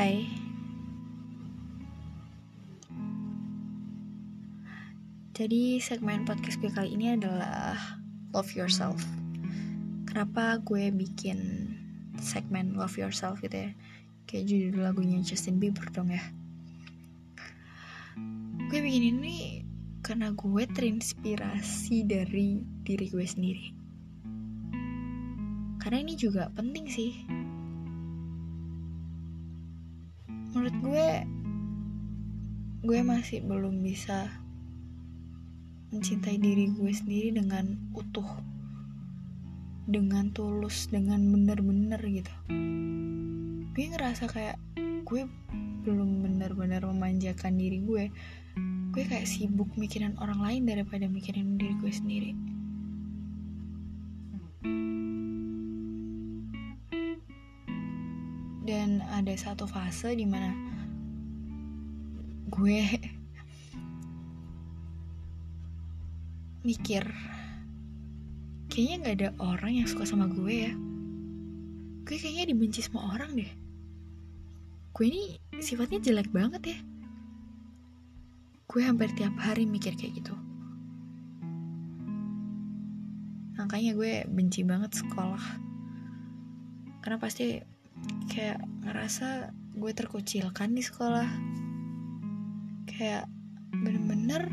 Hai. Jadi segmen podcast gue kali ini adalah Love Yourself. Kenapa gue bikin segmen Love Yourself gitu ya? Kayak judul lagunya Justin Bieber dong ya. Gue bikin ini karena gue terinspirasi dari diri gue sendiri. Karena ini juga penting sih. Menurut gue, gue masih belum bisa mencintai diri gue sendiri dengan utuh dengan tulus dengan bener-bener gitu. Gue ngerasa kayak gue belum bener-bener memanjakan diri gue. Gue kayak sibuk mikirin orang lain daripada mikirin diri gue sendiri dan ada satu fase di mana gue mikir kayaknya nggak ada orang yang suka sama gue ya. Gue kayaknya dibenci semua orang deh. Gue ini sifatnya jelek banget ya. Gue hampir tiap hari mikir kayak gitu. Makanya gue benci banget sekolah. Karena pasti kayak ngerasa gue terkucilkan di sekolah. Kayak bener-bener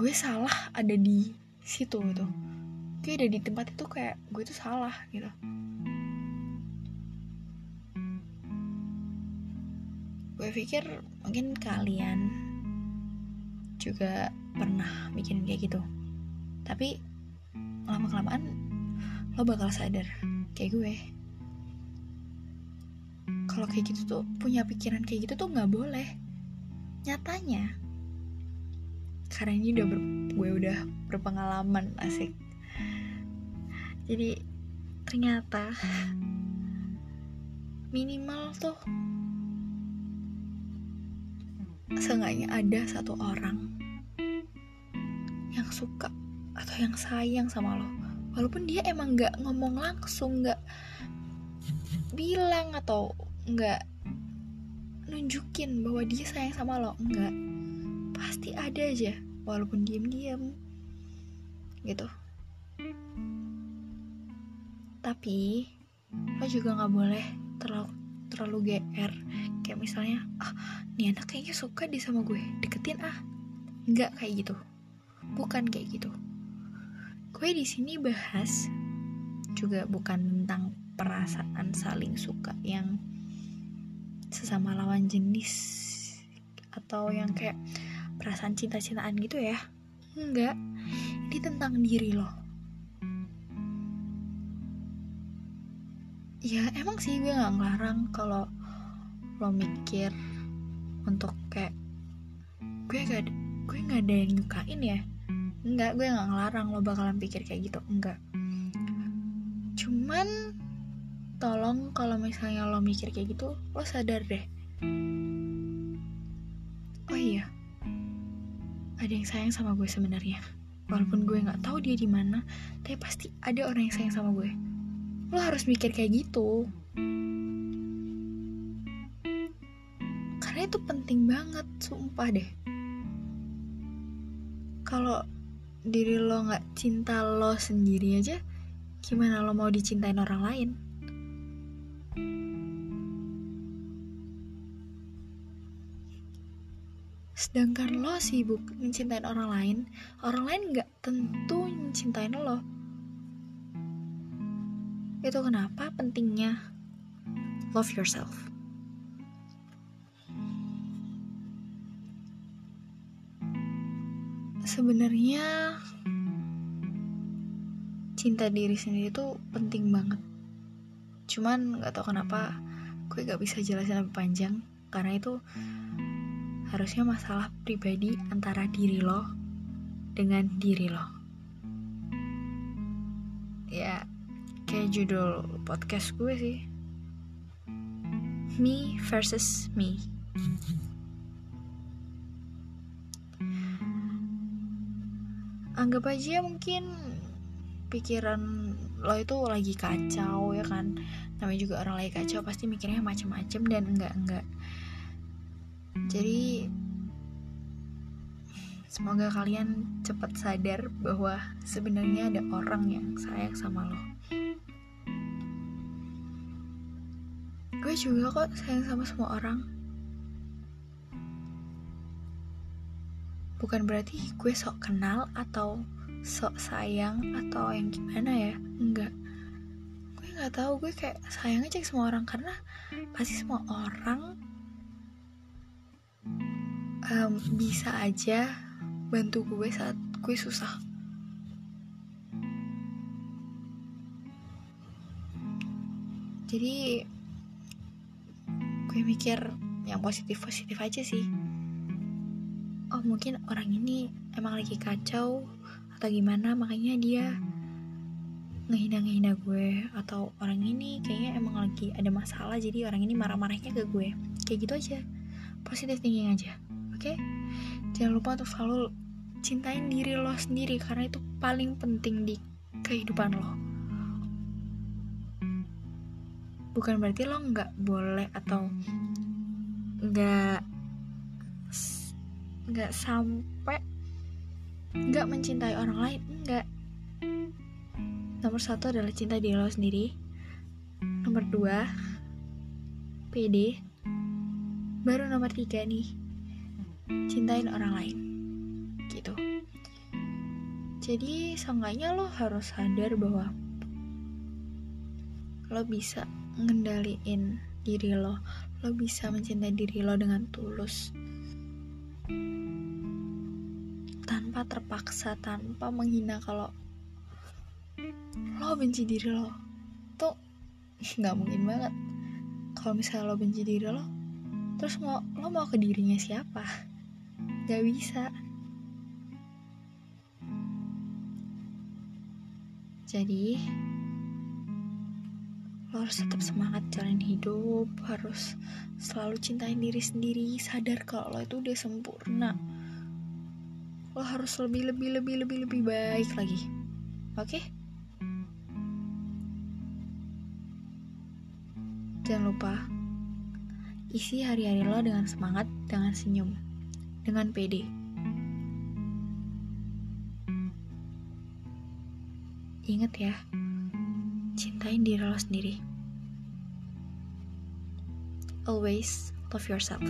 gue salah ada di situ gitu. Gue ada di tempat itu kayak gue tuh salah gitu. Gue pikir mungkin kalian juga pernah mikirin kayak gitu. Tapi lama kelamaan lo bakal sadar. Kayak gue. Kalau kayak gitu tuh punya pikiran kayak gitu tuh nggak boleh. Nyatanya. Karena ini udah gue udah berpengalaman asik. Jadi ternyata minimal tuh seenggaknya ada satu orang yang suka atau yang sayang sama lo walaupun dia emang nggak ngomong langsung nggak bilang atau nggak nunjukin bahwa dia sayang sama lo enggak pasti ada aja walaupun diem-diem. Gitu. Tapi lo juga nggak boleh terlalu terlalu gr kayak misalnya ah nih anak kayaknya suka di sama gue deketin ah. Nggak kayak gitu. Bukan kayak gitu gue di sini bahas juga bukan tentang perasaan saling suka yang sesama lawan jenis atau yang kayak perasaan cinta-cintaan gitu ya. Enggak. Ini tentang diri lo ya emang sih gue nggak ngelarang kalau lo mikir untuk kayak gue gak gue nggak ada yang nyukain ya enggak gue nggak ngelarang lo bakalan pikir kayak gitu enggak. Cuman tolong kalau misalnya lo mikir kayak gitu lo sadar deh. Oh iya ada yang sayang sama gue sebenarnya. Walaupun gue nggak tahu dia di mana tapi pasti ada orang yang sayang sama gue. Lo harus mikir kayak gitu. Karena itu penting banget sumpah deh. Kalau diri lo nggak cinta lo sendiri aja gimana lo mau dicintain orang lain? Sedangkan lo sibuk mencintai orang lain orang lain nggak tentu mencintai lo. Itu kenapa pentingnya? Love yourself sebenarnya cinta diri sendiri tuh penting banget. Cuman nggak tahu kenapa gue gak bisa jelasin lebih panjang karena itu harusnya masalah pribadi antara diri lo dengan diri lo. Ya kayak judul podcast gue sih. Me versus me anggap aja mungkin pikiran lo itu lagi kacau ya kan? Namanya juga orang lagi kacau pasti mikirnya macem-macem dan enggak enggak jadi semoga kalian cepat sadar bahwa sebenarnya ada orang yang sayang sama lo. Gue juga kok sayang sama semua orang bukan berarti gue sok kenal atau sok sayang atau yang gimana ya? Enggak. Gue nggak tahu gue kayak sayang aja semua orang karena pasti semua orang um, bisa aja bantu gue saat gue susah. Jadi gue mikir yang positif positif aja sih oh mungkin orang ini emang lagi kacau atau gimana makanya dia ngehina-ngehina gue. Atau orang ini kayaknya emang lagi ada masalah jadi orang ini marah-marahnya ke gue. Kayak gitu aja. Positif thinking aja oke? Okay? jangan lupa untuk selalu cintain diri lo sendiri karena itu paling penting di kehidupan lo. Bukan berarti lo nggak boleh atau nggak nggak sampai nggak mencintai orang lain enggak nomor satu adalah cinta diri lo sendiri. Nomor dua PD baru nomor tiga nih cintain orang lain gitu. Jadi seenggaknya lo harus sadar bahwa lo bisa ngendaliin diri lo lo bisa mencintai diri lo dengan tulus tanpa terpaksa tanpa menghina kalau lo benci diri lo tuh nggak mungkin banget. Kalau misalnya lo benci diri lo terus mau lo mau ke dirinya siapa? Nggak bisa. Jadi lo harus tetap semangat jalan hidup harus selalu cintain diri sendiri sadar kalau lo itu udah sempurna. Lo harus lebih lebih lebih lebih lebih baik lagi. Oke? Okay? jangan lupa isi hari-hari lo dengan semangat dengan senyum dengan pede. Ingat ya cintain diri lo sendiri. Always love yourself.